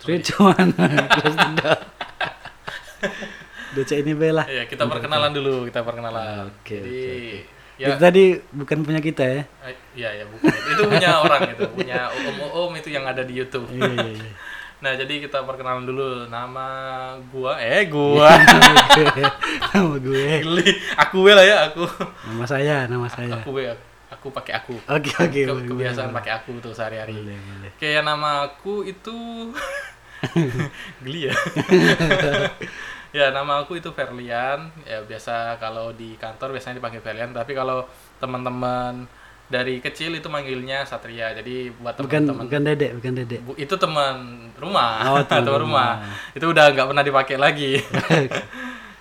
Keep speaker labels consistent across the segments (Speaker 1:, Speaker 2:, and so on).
Speaker 1: The door. Udah cek ini bela.
Speaker 2: Ya, kita perkenalan dulu, kita perkenalan.
Speaker 1: Oke,
Speaker 2: Jadi
Speaker 1: Itu
Speaker 2: ya
Speaker 1: tadi bukan punya kita ya.
Speaker 2: eh, ya ya bukan. Itu punya orang itu, punya om-om itu yang ada di YouTube.
Speaker 1: Iya iya iya.
Speaker 2: Nah, jadi kita perkenalan dulu. Nama gua eh gua.
Speaker 1: Nama gue.
Speaker 2: Geli. Aku we lah ya, aku.
Speaker 1: Nama saya, nama saya.
Speaker 2: Aku we. Aku pakai aku.
Speaker 1: Oke oke.
Speaker 2: Ke-
Speaker 1: boleh,
Speaker 2: kebiasaan pakai aku tuh sehari-hari.
Speaker 1: Boleh boleh.
Speaker 2: Kayak nama aku itu geli ya. ya nama aku itu Ferlian. Ya biasa kalau di kantor biasanya dipanggil Ferlian, tapi kalau teman-teman dari kecil itu manggilnya Satria. Jadi buat
Speaker 1: Bukan
Speaker 2: teman-teman
Speaker 1: bukan dedek, bukan dedek.
Speaker 2: Bu- itu teman rumah,
Speaker 1: Oh, teman
Speaker 2: teman rumah. Itu udah nggak pernah dipakai lagi.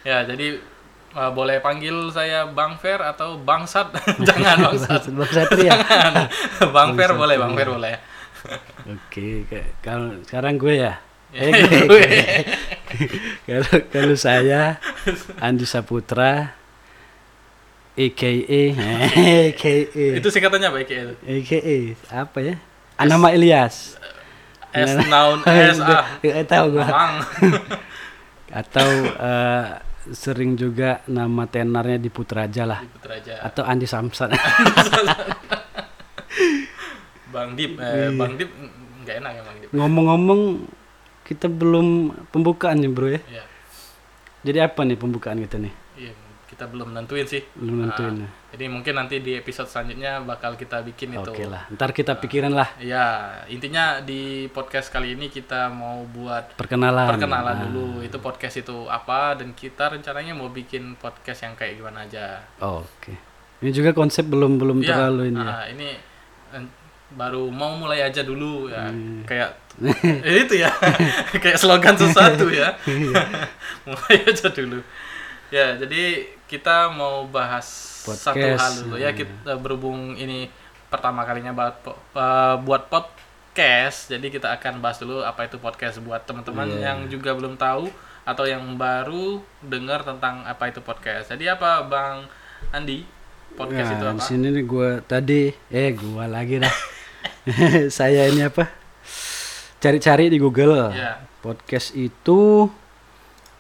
Speaker 2: ya, jadi uh, boleh panggil saya Bang Fer atau Bang Sat. Jangan Bang Sat.
Speaker 1: Bang Satria.
Speaker 2: Bang Fer boleh, Bang Fer boleh.
Speaker 1: Oke, kalau sekarang gue ya.
Speaker 2: Ya,
Speaker 1: Eh, gue,
Speaker 2: gue.
Speaker 1: gue. kalau kalau saya Andi Saputra AKA AKA
Speaker 2: Itu singkatannya apa IKE itu?
Speaker 1: AKA apa ya? Anama Ilyas.
Speaker 2: S noun S ah.
Speaker 1: Eh, tahu gua.
Speaker 2: Bang.
Speaker 1: Atau eh, sering juga nama tenarnya di Putraja lah.
Speaker 2: Ikut aja.
Speaker 1: Atau Andi Samsan.
Speaker 2: Bang Dip,
Speaker 1: Iya.
Speaker 2: eh, Bang Dip nggak enak ya Bang Dip.
Speaker 1: Ngomong-ngomong kita belum pembukaan nih bro ya.
Speaker 2: Iya.
Speaker 1: Jadi apa nih pembukaan kita nih?
Speaker 2: Iya, kita belum nentuin sih.
Speaker 1: Belum nentuin. ya.
Speaker 2: Jadi mungkin nanti di episode selanjutnya bakal kita bikin itu.
Speaker 1: Oke lah, ntar kita pikirin lah
Speaker 2: Ya, intinya di podcast kali ini kita mau buat
Speaker 1: perkenalan.
Speaker 2: perkenalan
Speaker 1: Nah,
Speaker 2: dulu. Itu podcast itu apa dan kita rencananya mau bikin podcast yang kayak gimana aja.
Speaker 1: Oke. Ini juga konsep belum belum
Speaker 2: Iya,
Speaker 1: terlalu ini. ya.
Speaker 2: ah, ini eh, baru mau mulai aja dulu ya.
Speaker 1: Hmm.
Speaker 2: Kayak itu ya. kayak slogan sesuatu ya.
Speaker 1: Iya.
Speaker 2: mulai aja dulu. Ya, jadi kita mau bahas satu
Speaker 1: Podcast.
Speaker 2: hal dulu ya. Kita berhubung ini pertama kalinya buat eh, buat podcast. Jadi kita akan bahas dulu apa itu podcast buat teman-teman
Speaker 1: Iya.
Speaker 2: yang juga belum tahu atau yang baru dengar tentang apa itu podcast. Jadi apa Bang Andi? Podcast itu
Speaker 1: Nah,
Speaker 2: apa?
Speaker 1: di sini nih gua tadi eh gua lagi dah. Saya ini apa? Cari-cari di Google.
Speaker 2: Ya.
Speaker 1: Podcast itu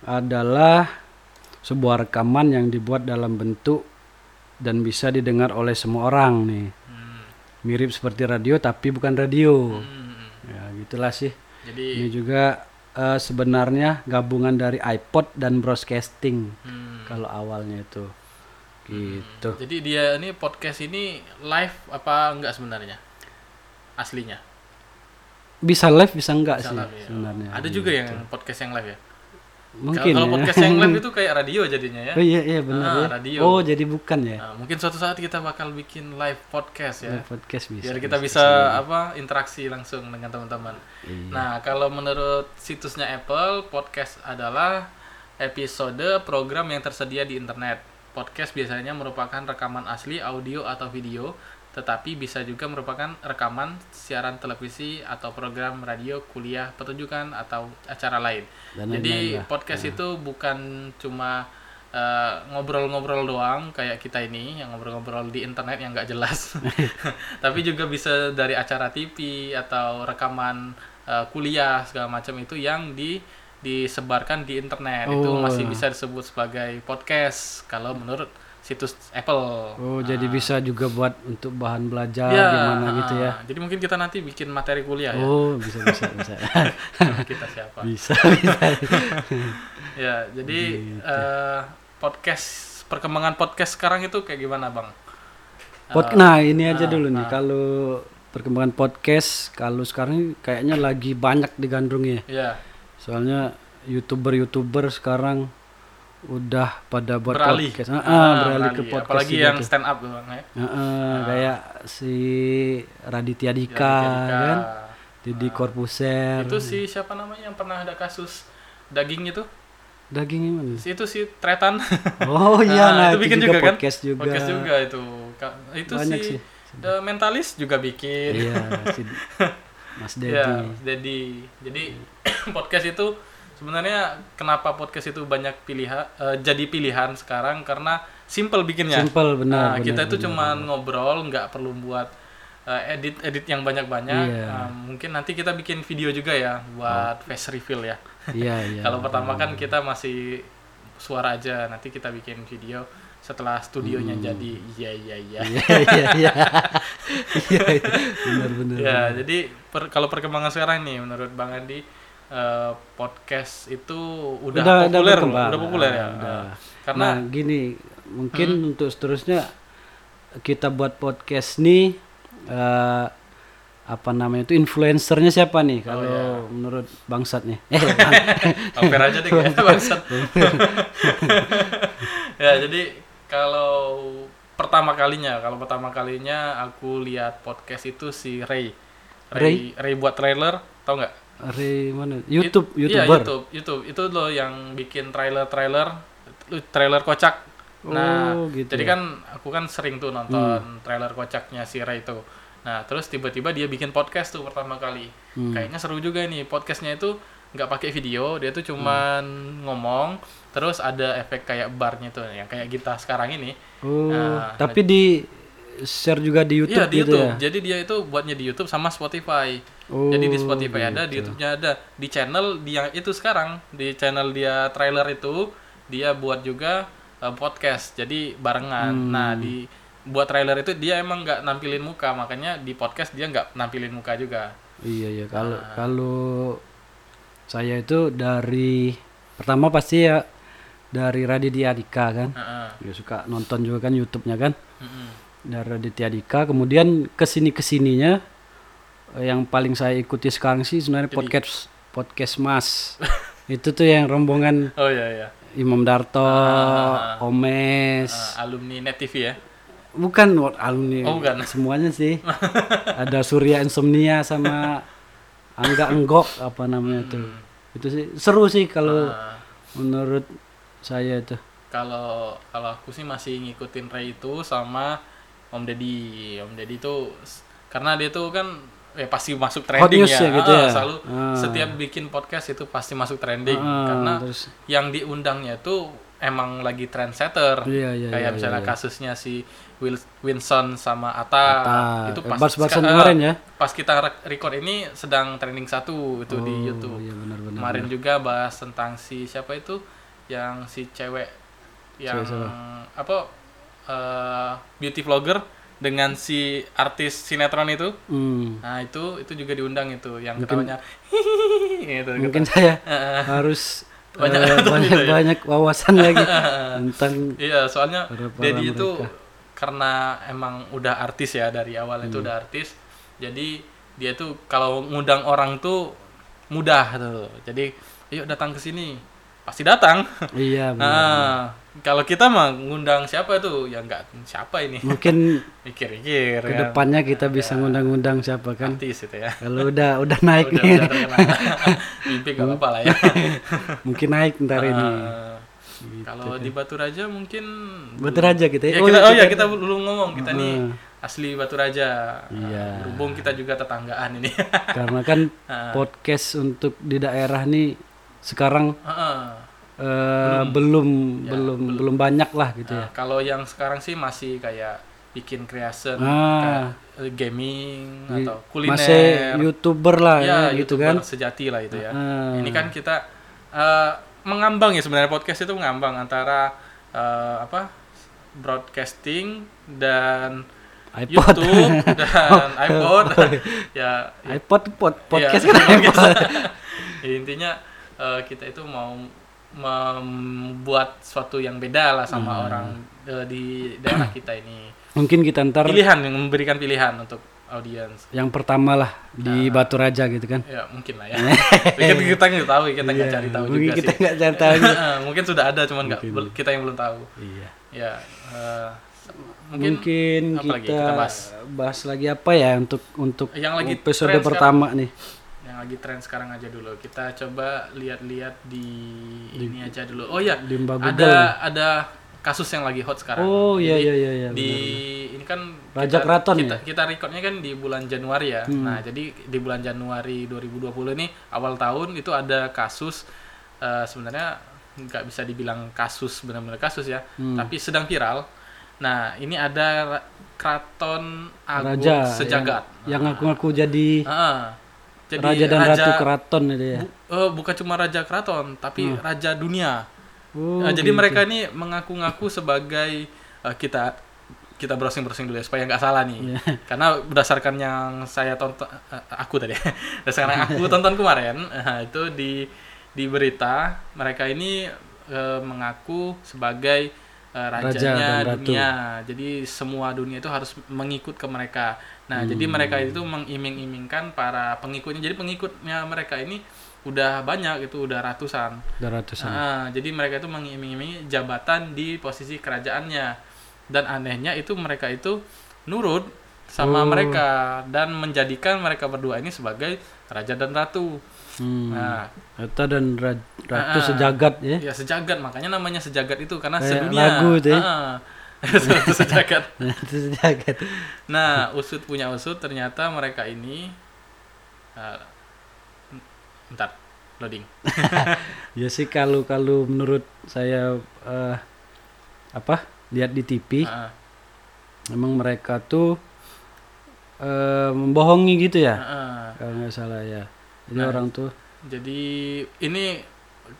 Speaker 1: adalah sebuah rekaman yang dibuat dalam bentuk dan bisa didengar oleh semua orang nih.
Speaker 2: Hmm.
Speaker 1: Mirip seperti radio tapi bukan radio.
Speaker 2: Hmm.
Speaker 1: Ya, gitulah sih.
Speaker 2: Jadi
Speaker 1: Ini juga eh, sebenarnya gabungan dari iPod dan broadcasting
Speaker 2: hmm.
Speaker 1: kalau awalnya itu. Gitu.
Speaker 2: Jadi dia ini podcast ini live apa enggak sebenarnya? Aslinya.
Speaker 1: Bisa live bisa enggak
Speaker 2: Bisa
Speaker 1: sih
Speaker 2: live, ya.
Speaker 1: sebenarnya.
Speaker 2: Ada juga yang podcast yang live ya.
Speaker 1: Mungkin
Speaker 2: Kalau
Speaker 1: ya.
Speaker 2: podcast yang live itu kayak radio jadinya ya.
Speaker 1: Oh iya iya benar
Speaker 2: Ah,
Speaker 1: ya.
Speaker 2: radio.
Speaker 1: Oh jadi bukan ya.
Speaker 2: Nah, mungkin suatu saat kita bakal bikin live podcast ya.
Speaker 1: Live podcast bisa.
Speaker 2: Biar kita bisa apa interaksi langsung dengan teman-teman.
Speaker 1: Iya.
Speaker 2: Nah, kalau menurut situsnya Apple, podcast adalah episode program yang tersedia di internet. Podcast biasanya merupakan rekaman asli audio atau video, tetapi bisa juga merupakan rekaman siaran televisi atau program radio, kuliah, pertunjukan atau acara lain.
Speaker 1: Dan
Speaker 2: Jadi
Speaker 1: lah.
Speaker 2: podcast itu bukan cuma eh, ngobrol-ngobrol doang kayak kita ini yang ngobrol-ngobrol di internet yang nggak jelas, tapi juga bisa dari acara TV atau rekaman eh, kuliah segala macam itu yang di disebarkan di internet itu
Speaker 1: Oh.
Speaker 2: masih bisa disebut sebagai podcast kalau menurut situs Apple.
Speaker 1: Oh jadi bisa juga buat untuk bahan belajar
Speaker 2: Ya,
Speaker 1: gimana gitu ya.
Speaker 2: ah, Jadi mungkin kita nanti bikin materi kuliah ya.
Speaker 1: Oh bisa bisa bisa.
Speaker 2: kita siapa?
Speaker 1: bisa bisa.
Speaker 2: Ya, jadi
Speaker 1: Gitu.
Speaker 2: eh, podcast perkembangan podcast sekarang itu kayak gimana, Bang?
Speaker 1: Pod nah ini aja
Speaker 2: ah,
Speaker 1: dulu nih
Speaker 2: ah.
Speaker 1: kalau perkembangan podcast kalau sekarang kayaknya lagi banyak digandrung ya.
Speaker 2: Ya,
Speaker 1: Soalnya youtuber-youtuber sekarang udah pada buat
Speaker 2: beralih.
Speaker 1: podcast. Ah,
Speaker 2: Ah,
Speaker 1: ah, beralih ke podcast.
Speaker 2: Apalagi
Speaker 1: juga
Speaker 2: yang
Speaker 1: tuh.
Speaker 2: stand up Bang ya.
Speaker 1: Ah, ah, kayak si Raditya Dika,
Speaker 2: Raditya Dika.
Speaker 1: kan, Didi Corbuzier.
Speaker 2: Itu si siapa namanya yang pernah ada kasus daging itu?
Speaker 1: daging gimana?
Speaker 2: Si itu si Tretan.
Speaker 1: Oh iya,
Speaker 2: Ah,
Speaker 1: nah
Speaker 2: itu bikin juga, kan?
Speaker 1: podcast juga.
Speaker 2: Podcast juga itu. Itu
Speaker 1: Banyak
Speaker 2: si
Speaker 1: sih.
Speaker 2: The Mentalist juga bikin.
Speaker 1: Iya, si Mas Dedi.
Speaker 2: Ya, jadi jadi podcast itu sebenarnya kenapa podcast itu banyak pilihan eh, jadi pilihan sekarang karena simple bikinnya.
Speaker 1: Simple benar.
Speaker 2: Nah,
Speaker 1: benar,
Speaker 2: kita itu cuma ngobrol, nggak perlu buat eh, edit edit yang banyak-banyak.
Speaker 1: Iya.
Speaker 2: Eh, mungkin nanti kita bikin video juga ya buat face reveal ya.
Speaker 1: Iya, iya.
Speaker 2: Kalau pertama kan kita masih suara aja, nanti kita bikin video setelah studionya
Speaker 1: Hmm.
Speaker 2: jadi. Iya iya iya.
Speaker 1: Iya, iya, iya. Iya, iya. Benar, benar.
Speaker 2: Ya, jadi per- kalau perkembangan sekarang nih menurut Bang Andi eh, podcast itu udah,
Speaker 1: Udah- udah
Speaker 2: populer,
Speaker 1: berkembang.
Speaker 2: udah populer ya.
Speaker 1: Ah, udah.
Speaker 2: Eh, karena
Speaker 1: nah, gini, mungkin
Speaker 2: Hmm.
Speaker 1: untuk seterusnya kita buat podcast nih eh, apa namanya itu influencernya siapa nih kalau
Speaker 2: iya.
Speaker 1: menurut bangsat nih? Eh,
Speaker 2: hampir aja deh bangsat. ya, jadi kalau pertama kalinya, kalau pertama kalinya aku lihat podcast itu si Ray. Ray, Ray buat trailer, tau nggak?
Speaker 1: Ray mana? YouTube,
Speaker 2: It- Iya,
Speaker 1: YouTuber.
Speaker 2: YouTube, YouTube. Itu loh yang bikin trailer-trailer, trailer kocak. Nah,
Speaker 1: Oh, gitu
Speaker 2: jadi
Speaker 1: ya.
Speaker 2: kan aku kan sering tuh nonton trailer kocaknya si Ray itu. Nah, terus tiba-tiba dia bikin podcast tuh pertama kali.
Speaker 1: Hmm.
Speaker 2: Kayaknya seru juga nih podcastnya itu nggak pakai video, dia tuh cuman ngomong, terus ada efek kayak barnya tuh, yang kayak kita sekarang ini.
Speaker 1: Oh,
Speaker 2: Nah,
Speaker 1: tapi di share juga di YouTube
Speaker 2: Iya di
Speaker 1: gitu
Speaker 2: YouTube.
Speaker 1: ya.
Speaker 2: Jadi dia itu buatnya di YouTube sama Spotify.
Speaker 1: Oh,
Speaker 2: Jadi di Spotify ada, di
Speaker 1: gitu.
Speaker 2: YouTube-nya ada. Di channel dia itu sekarang, di channel dia trailer itu dia buat juga uh, podcast. Jadi barengan.
Speaker 1: Hmm.
Speaker 2: Nah, di buat trailer itu dia emang nggak nampilin muka, makanya di podcast dia nggak nampilin muka juga.
Speaker 1: Iya iya kalau
Speaker 2: Nah.
Speaker 1: kalau saya itu dari pertama pasti ya dari Raditya Dika kan.
Speaker 2: Heeh.
Speaker 1: Ya suka nonton juga kan YouTube-nya kan.
Speaker 2: Mm-mm.
Speaker 1: Dari Raditya Dika kemudian ke sini ke sininya eh, yang paling saya ikuti sekarang sih sebenarnya
Speaker 2: Jadi-
Speaker 1: podcast podcast Mas. itu tuh yang rombongan
Speaker 2: Oh iya iya.
Speaker 1: Imam Darto,
Speaker 2: Ah.
Speaker 1: Omes.
Speaker 2: Uh, alumni Net TV ya.
Speaker 1: Bukan alumni.
Speaker 2: Oh, bukan.
Speaker 1: Semuanya sih. Ada Surya Insomnia sama Angga Enggok apa namanya tuh. Itu sih seru sih kalau
Speaker 2: Uh,
Speaker 1: menurut saya itu.
Speaker 2: kalau kalau aku sih masih ngikutin Ray itu sama Om Deddy. Om Deddy itu karena dia tuh kan ya pasti masuk trending ya.
Speaker 1: ya gitu
Speaker 2: Ah,
Speaker 1: ya?
Speaker 2: Selalu
Speaker 1: Ah.
Speaker 2: setiap bikin podcast itu pasti masuk trending
Speaker 1: Ah,
Speaker 2: karena
Speaker 1: terus
Speaker 2: yang diundangnya tuh emang lagi trendsetter.
Speaker 1: Iya, iya,
Speaker 2: Kayak
Speaker 1: iya,
Speaker 2: misalnya
Speaker 1: iya.
Speaker 2: kasusnya si Will Winson sama Ata,
Speaker 1: Ata.
Speaker 2: itu pas
Speaker 1: Bars-barsan
Speaker 2: seka-
Speaker 1: kemarin
Speaker 2: ah,
Speaker 1: ya?
Speaker 2: Pas kita record ini sedang trending satu itu di
Speaker 1: Oh,
Speaker 2: YouTube.
Speaker 1: Iya benar-benar.
Speaker 2: Kemarin juga bahas tentang si siapa itu yang si cewek yang
Speaker 1: Cewek
Speaker 2: apa eh, beauty vlogger dengan si artis sinetron itu.
Speaker 1: Hmm.
Speaker 2: Nah, itu itu juga diundang itu yang
Speaker 1: Mungkin-
Speaker 2: ketawanya hihihi gitu.
Speaker 1: Mungkin saya
Speaker 2: Heeh.
Speaker 1: harus
Speaker 2: Banyak nonton
Speaker 1: banyak,
Speaker 2: itu ya?
Speaker 1: banyak wawasan lagi tentang
Speaker 2: Iya, soalnya Dedi itu karena emang udah artis ya dari awal
Speaker 1: Hmm.
Speaker 2: itu udah artis. Jadi dia tuh kalau ngundang orang tuh mudah tuh. Jadi, yuk datang ke sini. Pasti datang.
Speaker 1: iya benar.
Speaker 2: Nah, kalau kita mah ngundang siapa tuh? Ya enggak siapa ini.
Speaker 1: Mungkin
Speaker 2: Mikir-mikir kan.
Speaker 1: ke depannya kita bisa ngundang-ngundang siapa kan?
Speaker 2: Artis itu ya.
Speaker 1: Kalau udah udah naik
Speaker 2: Udah,
Speaker 1: nih,
Speaker 2: udah. Mimpi gak apa-apa lah ya.
Speaker 1: mungkin naik ntar ini.
Speaker 2: Eh, Kalau di Batu Raja mungkin
Speaker 1: Betul aja kita.
Speaker 2: Ya, kita, oh ya kita belum ngomong kita nih
Speaker 1: Ah.
Speaker 2: asli Batu Raja.
Speaker 1: Iya.
Speaker 2: Berhubung kita juga tetanggaan ini.
Speaker 1: karena kan
Speaker 2: Ah.
Speaker 1: podcast untuk di daerah nih sekarang
Speaker 2: Heeh.
Speaker 1: Eh, belum
Speaker 2: Ya,
Speaker 1: belum belum banyak lah gitu
Speaker 2: Nah,
Speaker 1: ya.
Speaker 2: kalau yang sekarang sih masih kayak bikin creation,
Speaker 1: Ah.
Speaker 2: kayak eh, gaming
Speaker 1: Di-
Speaker 2: atau kuliner.
Speaker 1: Masih youtuber lah ya,
Speaker 2: ya,
Speaker 1: gitu
Speaker 2: YouTuber
Speaker 1: kan.
Speaker 2: sejati lah itu ya.
Speaker 1: Ah.
Speaker 2: Ini kan kita eh, mengambang ya sebenarnya podcast itu mengambang antara eh, apa broadcasting dan
Speaker 1: iPod.
Speaker 2: YouTube dan iPod ya
Speaker 1: iPod pod, podcast
Speaker 2: Iya,
Speaker 1: kan
Speaker 2: podcast.
Speaker 1: iPod.
Speaker 2: Ya, intinya kita itu mau membuat suatu yang beda lah sama
Speaker 1: Hmm.
Speaker 2: orang eh, di daerah kita ini
Speaker 1: Mungkin kita ntar
Speaker 2: pilihan yang memberikan pilihan untuk audiens
Speaker 1: yang pertama lah di Batu Raja gitu kan.
Speaker 2: ya mungkin lah ya Mungkin kita nggak tahu kita nggak
Speaker 1: Iya,
Speaker 2: cari tahu
Speaker 1: mungkin
Speaker 2: juga
Speaker 1: kita
Speaker 2: sih
Speaker 1: nggak cari tahu juga.
Speaker 2: mungkin sudah ada cuman nggak kita yang belum tahu
Speaker 1: Iya.
Speaker 2: ya eh, mungkin,
Speaker 1: Mungkin, kita,
Speaker 2: lagi kita bahas
Speaker 1: bahas lagi apa ya untuk untuk
Speaker 2: Yang lagi
Speaker 1: episode pertama nih.
Speaker 2: Lagi tren sekarang aja dulu kita coba lihat-lihat di, ini aja dulu oh ya
Speaker 1: di Mbak
Speaker 2: ada
Speaker 1: Google.
Speaker 2: ada kasus yang lagi hot sekarang
Speaker 1: Oh iya
Speaker 2: Jadi,
Speaker 1: iya iya iya.
Speaker 2: di
Speaker 1: benar.
Speaker 2: ini kan
Speaker 1: Raja
Speaker 2: kita,
Speaker 1: Keraton
Speaker 2: kita,
Speaker 1: ya?
Speaker 2: kita recordnya kan di bulan Januari ya
Speaker 1: Hmm.
Speaker 2: nah jadi di bulan Januari 2020 ini awal tahun itu ada kasus eh, sebenarnya nggak bisa dibilang kasus benar-benar kasus ya
Speaker 1: Hmm.
Speaker 2: tapi sedang viral Nah, ini ada ra- keraton agung
Speaker 1: Raja
Speaker 2: sejagat.
Speaker 1: yang, yang ngaku-ngaku jadi
Speaker 2: Ah, jadi
Speaker 1: raja dan ratu keraton itu ya.
Speaker 2: bu- eh, bukan cuma raja keraton, tapi raja dunia.
Speaker 1: Oh,
Speaker 2: Nah, jadi
Speaker 1: gitu.
Speaker 2: mereka ini mengaku-ngaku sebagai eh, kita kita browsing-browsing dulu ya supaya nggak salah nih.
Speaker 1: Iya.
Speaker 2: Karena berdasarkan yang saya tonton eh, aku tadi, berdasarkan yang aku tonton kemarin, eh, itu di di berita mereka ini eh, mengaku sebagai
Speaker 1: Raja
Speaker 2: rajanya
Speaker 1: ratu.
Speaker 2: dunia. Jadi semua dunia itu harus mengikut ke mereka. Nah, jadi
Speaker 1: Hmm.
Speaker 2: mereka itu mengiming-imingkan para pengikutnya. Jadi pengikutnya mereka ini udah banyak itu udah ratusan.
Speaker 1: Udah ratusan.
Speaker 2: Ah, jadi mereka itu mengiming-imingi jabatan di posisi kerajaannya. Dan anehnya itu mereka itu nurut sama
Speaker 1: Oh.
Speaker 2: mereka dan menjadikan mereka berdua ini sebagai raja dan ratu.
Speaker 1: Hmm.
Speaker 2: Nah,
Speaker 1: Rata dan ra- ratu
Speaker 2: Ah,
Speaker 1: sejagat ya.
Speaker 2: ya sejagat makanya namanya sejagat itu karena
Speaker 1: Kayak
Speaker 2: sedunia.
Speaker 1: lagu itu ya.
Speaker 2: Ah, satu sejagat.
Speaker 1: Ratu sejagat.
Speaker 2: Nah, usut punya usut ternyata mereka ini ah, bentar loading.
Speaker 1: Ya sih kalau kalau menurut saya eh, apa lihat di TV
Speaker 2: Ah,
Speaker 1: memang mereka tuh eh, membohongi gitu ya
Speaker 2: ah.
Speaker 1: kalau nggak salah ya. Jadi
Speaker 2: Nah.
Speaker 1: orang tuh
Speaker 2: Jadi ini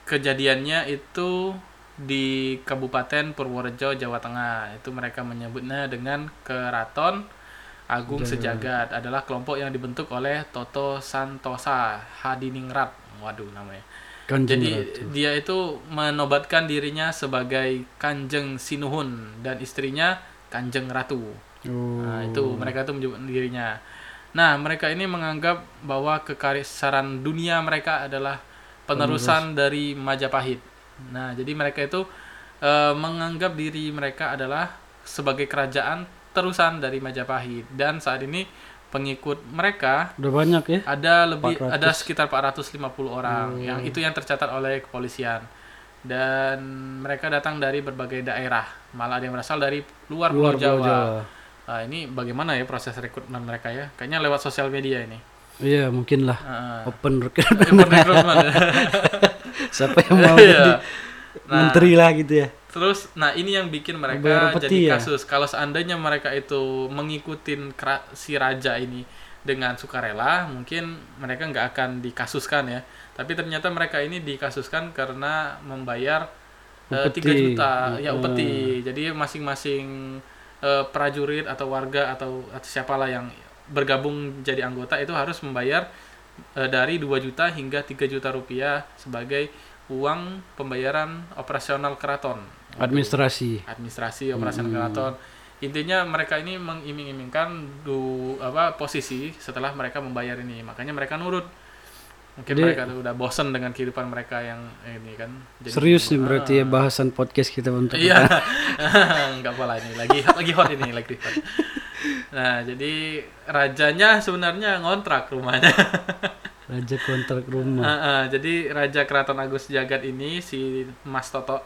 Speaker 2: kejadiannya itu di Kabupaten Purworejo, Jawa Tengah. Itu mereka menyebutnya dengan Keraton Agung Sejagat. Adalah kelompok yang dibentuk oleh Toto Santosa Hadiningrat. Waduh namanya.
Speaker 1: kanjeng
Speaker 2: Jadi
Speaker 1: ratu.
Speaker 2: dia itu menobatkan dirinya sebagai Kanjeng Sinuhun dan istrinya Kanjeng Ratu.
Speaker 1: Oh.
Speaker 2: Nah, itu mereka itu menyebut dirinya. Nah, mereka ini menganggap bahwa kekaisaran dunia mereka adalah penerusan dari Majapahit. Nah, jadi mereka itu eh, menganggap diri mereka adalah sebagai kerajaan terusan dari Majapahit dan saat ini pengikut mereka
Speaker 1: Udah banyak ya.
Speaker 2: ada lebih
Speaker 1: 400.
Speaker 2: ada sekitar 450 orang
Speaker 1: Hmm.
Speaker 2: yang itu yang tercatat oleh kepolisian dan mereka datang dari berbagai daerah malah ada yang berasal dari luar,
Speaker 1: Luar
Speaker 2: Pulau Jawa.
Speaker 1: Jawa.
Speaker 2: Nah, ini bagaimana ya proses rekrutmen mereka ya? Kayaknya lewat sosial media ini.
Speaker 1: Iya mungkin lah.
Speaker 2: Heeh.
Speaker 1: Open recruitment.
Speaker 2: Import rekrutmen.
Speaker 1: Siapa yang mau
Speaker 2: Iya.
Speaker 1: jadi
Speaker 2: Nah,
Speaker 1: menteri lah gitu ya.
Speaker 2: terus nah ini yang bikin mereka jadi
Speaker 1: ya?
Speaker 2: kasus. Kalau seandainya mereka itu mengikutin kera- si raja ini dengan sukarela, mungkin mereka nggak akan dikasuskan ya. Tapi ternyata mereka ini dikasuskan karena membayar eh, 3
Speaker 1: Upeti.
Speaker 2: juta ya
Speaker 1: Hmm.
Speaker 2: upeti. Jadi masing-masing eh, prajurit atau warga atau, atau siapalah yang bergabung jadi anggota itu harus membayar eh, dari 2 juta hingga 3 juta rupiah sebagai uang pembayaran operasional keraton.
Speaker 1: Administrasi.
Speaker 2: Administrasi operasional keraton. Intinya mereka ini mengiming-imingkan du apa posisi setelah mereka membayar ini. Makanya mereka nurut. Mungkin
Speaker 1: Jadi-
Speaker 2: mereka tuh udah bosen dengan kehidupan mereka yang ini kan. Jadi-
Speaker 1: Serius nih berarti ya
Speaker 2: Ah.
Speaker 1: bahasan podcast kita untuk
Speaker 2: Iya, nggak apa ini lagi lagi hot ini lagi hot. Nah jadi rajanya sebenarnya ngontrak rumahnya.
Speaker 1: Raja kontrak rumah.
Speaker 2: Ah, ah, jadi Raja Keraton Agus Jagat ini si Mas Toto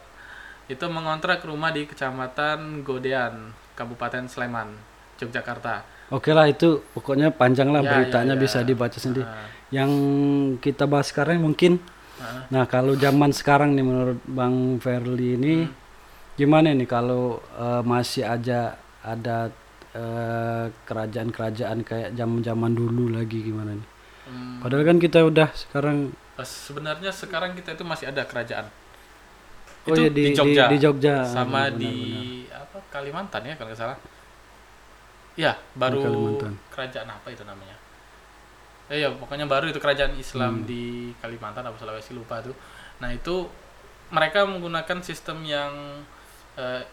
Speaker 2: itu mengontrak rumah di Kecamatan Godean, Kabupaten Sleman, Yogyakarta.
Speaker 1: Oke lah itu pokoknya panjang lah
Speaker 2: Ya,
Speaker 1: beritanya
Speaker 2: ya, ya.
Speaker 1: bisa dibaca sendiri.
Speaker 2: Ah,
Speaker 1: Yang kita bahas sekarang mungkin
Speaker 2: ah.
Speaker 1: Nah, kalau zaman sekarang nih menurut Bang Verly ini
Speaker 2: Hmm.
Speaker 1: gimana nih kalau eh, masih aja ada eh, kerajaan-kerajaan kayak zaman-zaman dulu lagi gimana nih?
Speaker 2: Hmm,
Speaker 1: Padahal kan kita udah sekarang
Speaker 2: sebenarnya sekarang kita itu masih ada kerajaan.
Speaker 1: oh
Speaker 2: itu
Speaker 1: ya di,
Speaker 2: di Jogja.
Speaker 1: di, di Jogja
Speaker 2: sama
Speaker 1: Benar,
Speaker 2: di
Speaker 1: benar.
Speaker 2: apa Kalimantan ya kalau nggak salah. Ya, baru
Speaker 1: Kalimantan.
Speaker 2: kerajaan apa itu namanya? Eh ya, pokoknya baru itu kerajaan Islam
Speaker 1: Hmm.
Speaker 2: di Kalimantan atau Sulawesi lupa tuh. Nah, itu mereka menggunakan sistem yang eh,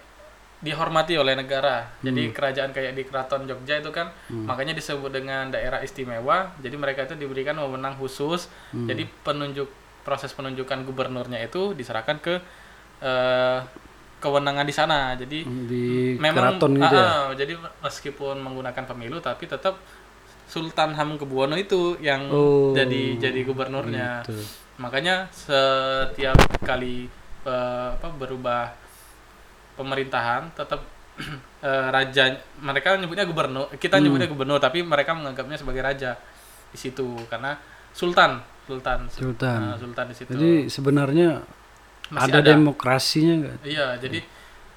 Speaker 2: dihormati oleh negara. Jadi kerajaan kayak di Keraton Jogja itu kan
Speaker 1: Hmm.
Speaker 2: makanya disebut dengan daerah istimewa. Jadi mereka itu diberikan wewenang khusus.
Speaker 1: Hmm.
Speaker 2: Jadi penunjuk proses penunjukan gubernurnya itu diserahkan ke eh, kewenangan di sana. Jadi
Speaker 1: di
Speaker 2: memang
Speaker 1: keraton gitu ya.
Speaker 2: ah, jadi meskipun menggunakan pemilu tapi tetap Sultan Hamengkubuwono itu yang
Speaker 1: Oh,
Speaker 2: jadi jadi gubernurnya.
Speaker 1: gitu.
Speaker 2: Makanya setiap kali eh, apa berubah pemerintahan tetap eh, raja mereka nyebutnya gubernur, kita
Speaker 1: Hmm.
Speaker 2: nyebutnya gubernur tapi mereka menganggapnya sebagai raja di situ karena sultan, sultan,
Speaker 1: Sultan.
Speaker 2: Ah, sultan di situ.
Speaker 1: Jadi sebenarnya
Speaker 2: Masih
Speaker 1: ada,
Speaker 2: ada.
Speaker 1: demokrasinya nggak?
Speaker 2: Iya, jadi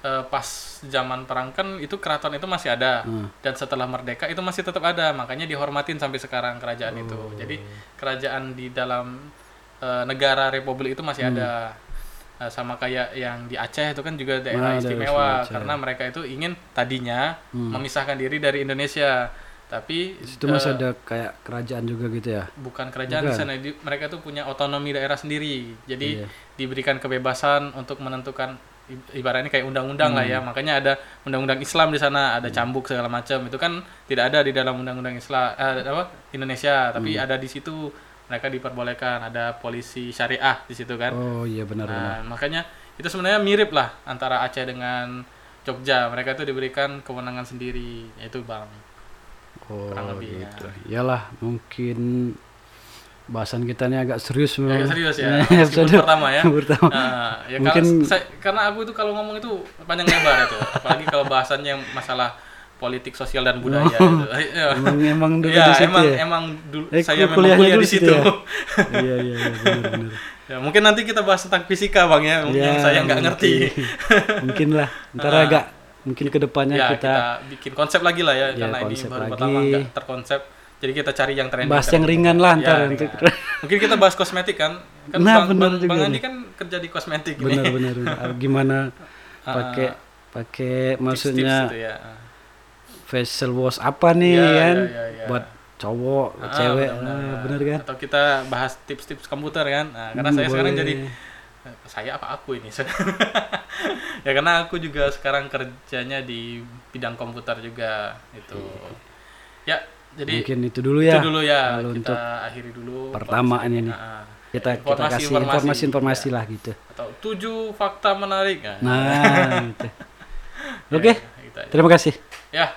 Speaker 2: eh, pas zaman perang kan itu keraton itu masih ada
Speaker 1: Hmm.
Speaker 2: dan setelah merdeka itu masih tetap ada makanya dihormatin sampai sekarang kerajaan itu
Speaker 1: Oh.
Speaker 2: jadi kerajaan di dalam eh, negara republik itu masih ada Eh, sama kayak yang di Aceh itu kan juga daerah
Speaker 1: Nah,
Speaker 2: istimewa karena mereka itu ingin tadinya
Speaker 1: Hmm.
Speaker 2: memisahkan diri dari Indonesia tapi
Speaker 1: Di situ masih
Speaker 2: eh,
Speaker 1: ada kayak kerajaan juga gitu ya.
Speaker 2: bukan kerajaan di
Speaker 1: Bukan.
Speaker 2: sana di- mereka tuh punya otonomi daerah sendiri jadi
Speaker 1: Iya.
Speaker 2: diberikan kebebasan untuk menentukan ibaratnya kayak undang-undang lah ya
Speaker 1: Hmm.
Speaker 2: makanya ada undang-undang Islam di sana ada cambuk segala macam itu kan tidak ada di dalam undang-undang Islam eh, apa Indonesia tapi
Speaker 1: Hmm.
Speaker 2: ada di situ mereka diperbolehkan ada polisi syariah di situ kan
Speaker 1: Oh iya benar-benar.
Speaker 2: nah makanya itu sebenarnya mirip lah antara Aceh dengan Jogja mereka itu diberikan kewenangan sendiri yaitu bang
Speaker 1: Oh
Speaker 2: kurang lebih,
Speaker 1: gitu. Iyalah mungkin bahasan kita ini agak serius memang.
Speaker 2: agak serius ya
Speaker 1: Episode
Speaker 2: pertama ya
Speaker 1: pertama.
Speaker 2: Nah, ya
Speaker 1: Mungkin-
Speaker 2: karena, saya- karena aku itu kalau ngomong itu panjang lebar itu, apalagi kalau bahasannya yang masalah politik sosial dan budaya itu. Ya,
Speaker 1: Emang emang dulu
Speaker 2: ya,
Speaker 1: di situ
Speaker 2: emang
Speaker 1: ya.
Speaker 2: emang dulu
Speaker 1: Eh,
Speaker 2: saya memang kuliah
Speaker 1: dulu
Speaker 2: di
Speaker 1: situ
Speaker 2: situ.
Speaker 1: ya? iya iya iya benar-benar.
Speaker 2: ya, mungkin nanti kita bahas tentang fisika bang ya, mungkin
Speaker 1: Ya,
Speaker 2: yang saya nggak ngerti.
Speaker 1: mungkin- lah. Ntar
Speaker 2: Ah.
Speaker 1: agak mungkin ke depannya
Speaker 2: ya
Speaker 1: kita,
Speaker 2: kita bikin konsep lagi lah ya,
Speaker 1: Ya,
Speaker 2: karena ini baru
Speaker 1: lagi.
Speaker 2: pertama nggak terkonsep. Jadi kita cari yang trending.
Speaker 1: bahas yang ringan lah
Speaker 2: Ya,
Speaker 1: ntar untuk
Speaker 2: ringan. Mungkin kita bahas kosmetik kan? Kan
Speaker 1: Nah,
Speaker 2: bang,
Speaker 1: benar
Speaker 2: bang,
Speaker 1: juga
Speaker 2: bang. Andi kan kerja di kosmetik ini.
Speaker 1: benar-benar gimana
Speaker 2: Ah,
Speaker 1: pakai pakai maksudnya
Speaker 2: gitu ya.
Speaker 1: Facial wash apa nih
Speaker 2: Ya,
Speaker 1: kan
Speaker 2: ya, ya, ya.
Speaker 1: buat cowok
Speaker 2: Ah,
Speaker 1: cewek
Speaker 2: benar-benar.
Speaker 1: ah, bener kan
Speaker 2: Atau kita bahas tips-tips komputer kan? Nah, karena
Speaker 1: Hmm,
Speaker 2: saya sekarang
Speaker 1: boleh.
Speaker 2: jadi eh, saya apa aku ini? ya karena aku juga sekarang kerjanya di bidang komputer juga itu. Ya, jadi
Speaker 1: mungkin itu dulu ya
Speaker 2: itu dulu ya
Speaker 1: Kalau
Speaker 2: kita
Speaker 1: untuk
Speaker 2: akhiri dulu
Speaker 1: pertama ini nih.
Speaker 2: Nah,
Speaker 1: kita kita
Speaker 2: informasi-
Speaker 1: kasih
Speaker 2: informasi,
Speaker 1: informasi-informasi
Speaker 2: ya.
Speaker 1: lah gitu
Speaker 2: atau tujuh fakta menarik. Nah,
Speaker 1: nah gitu. oke
Speaker 2: ya, gitu aja.
Speaker 1: terima kasih
Speaker 2: Ya,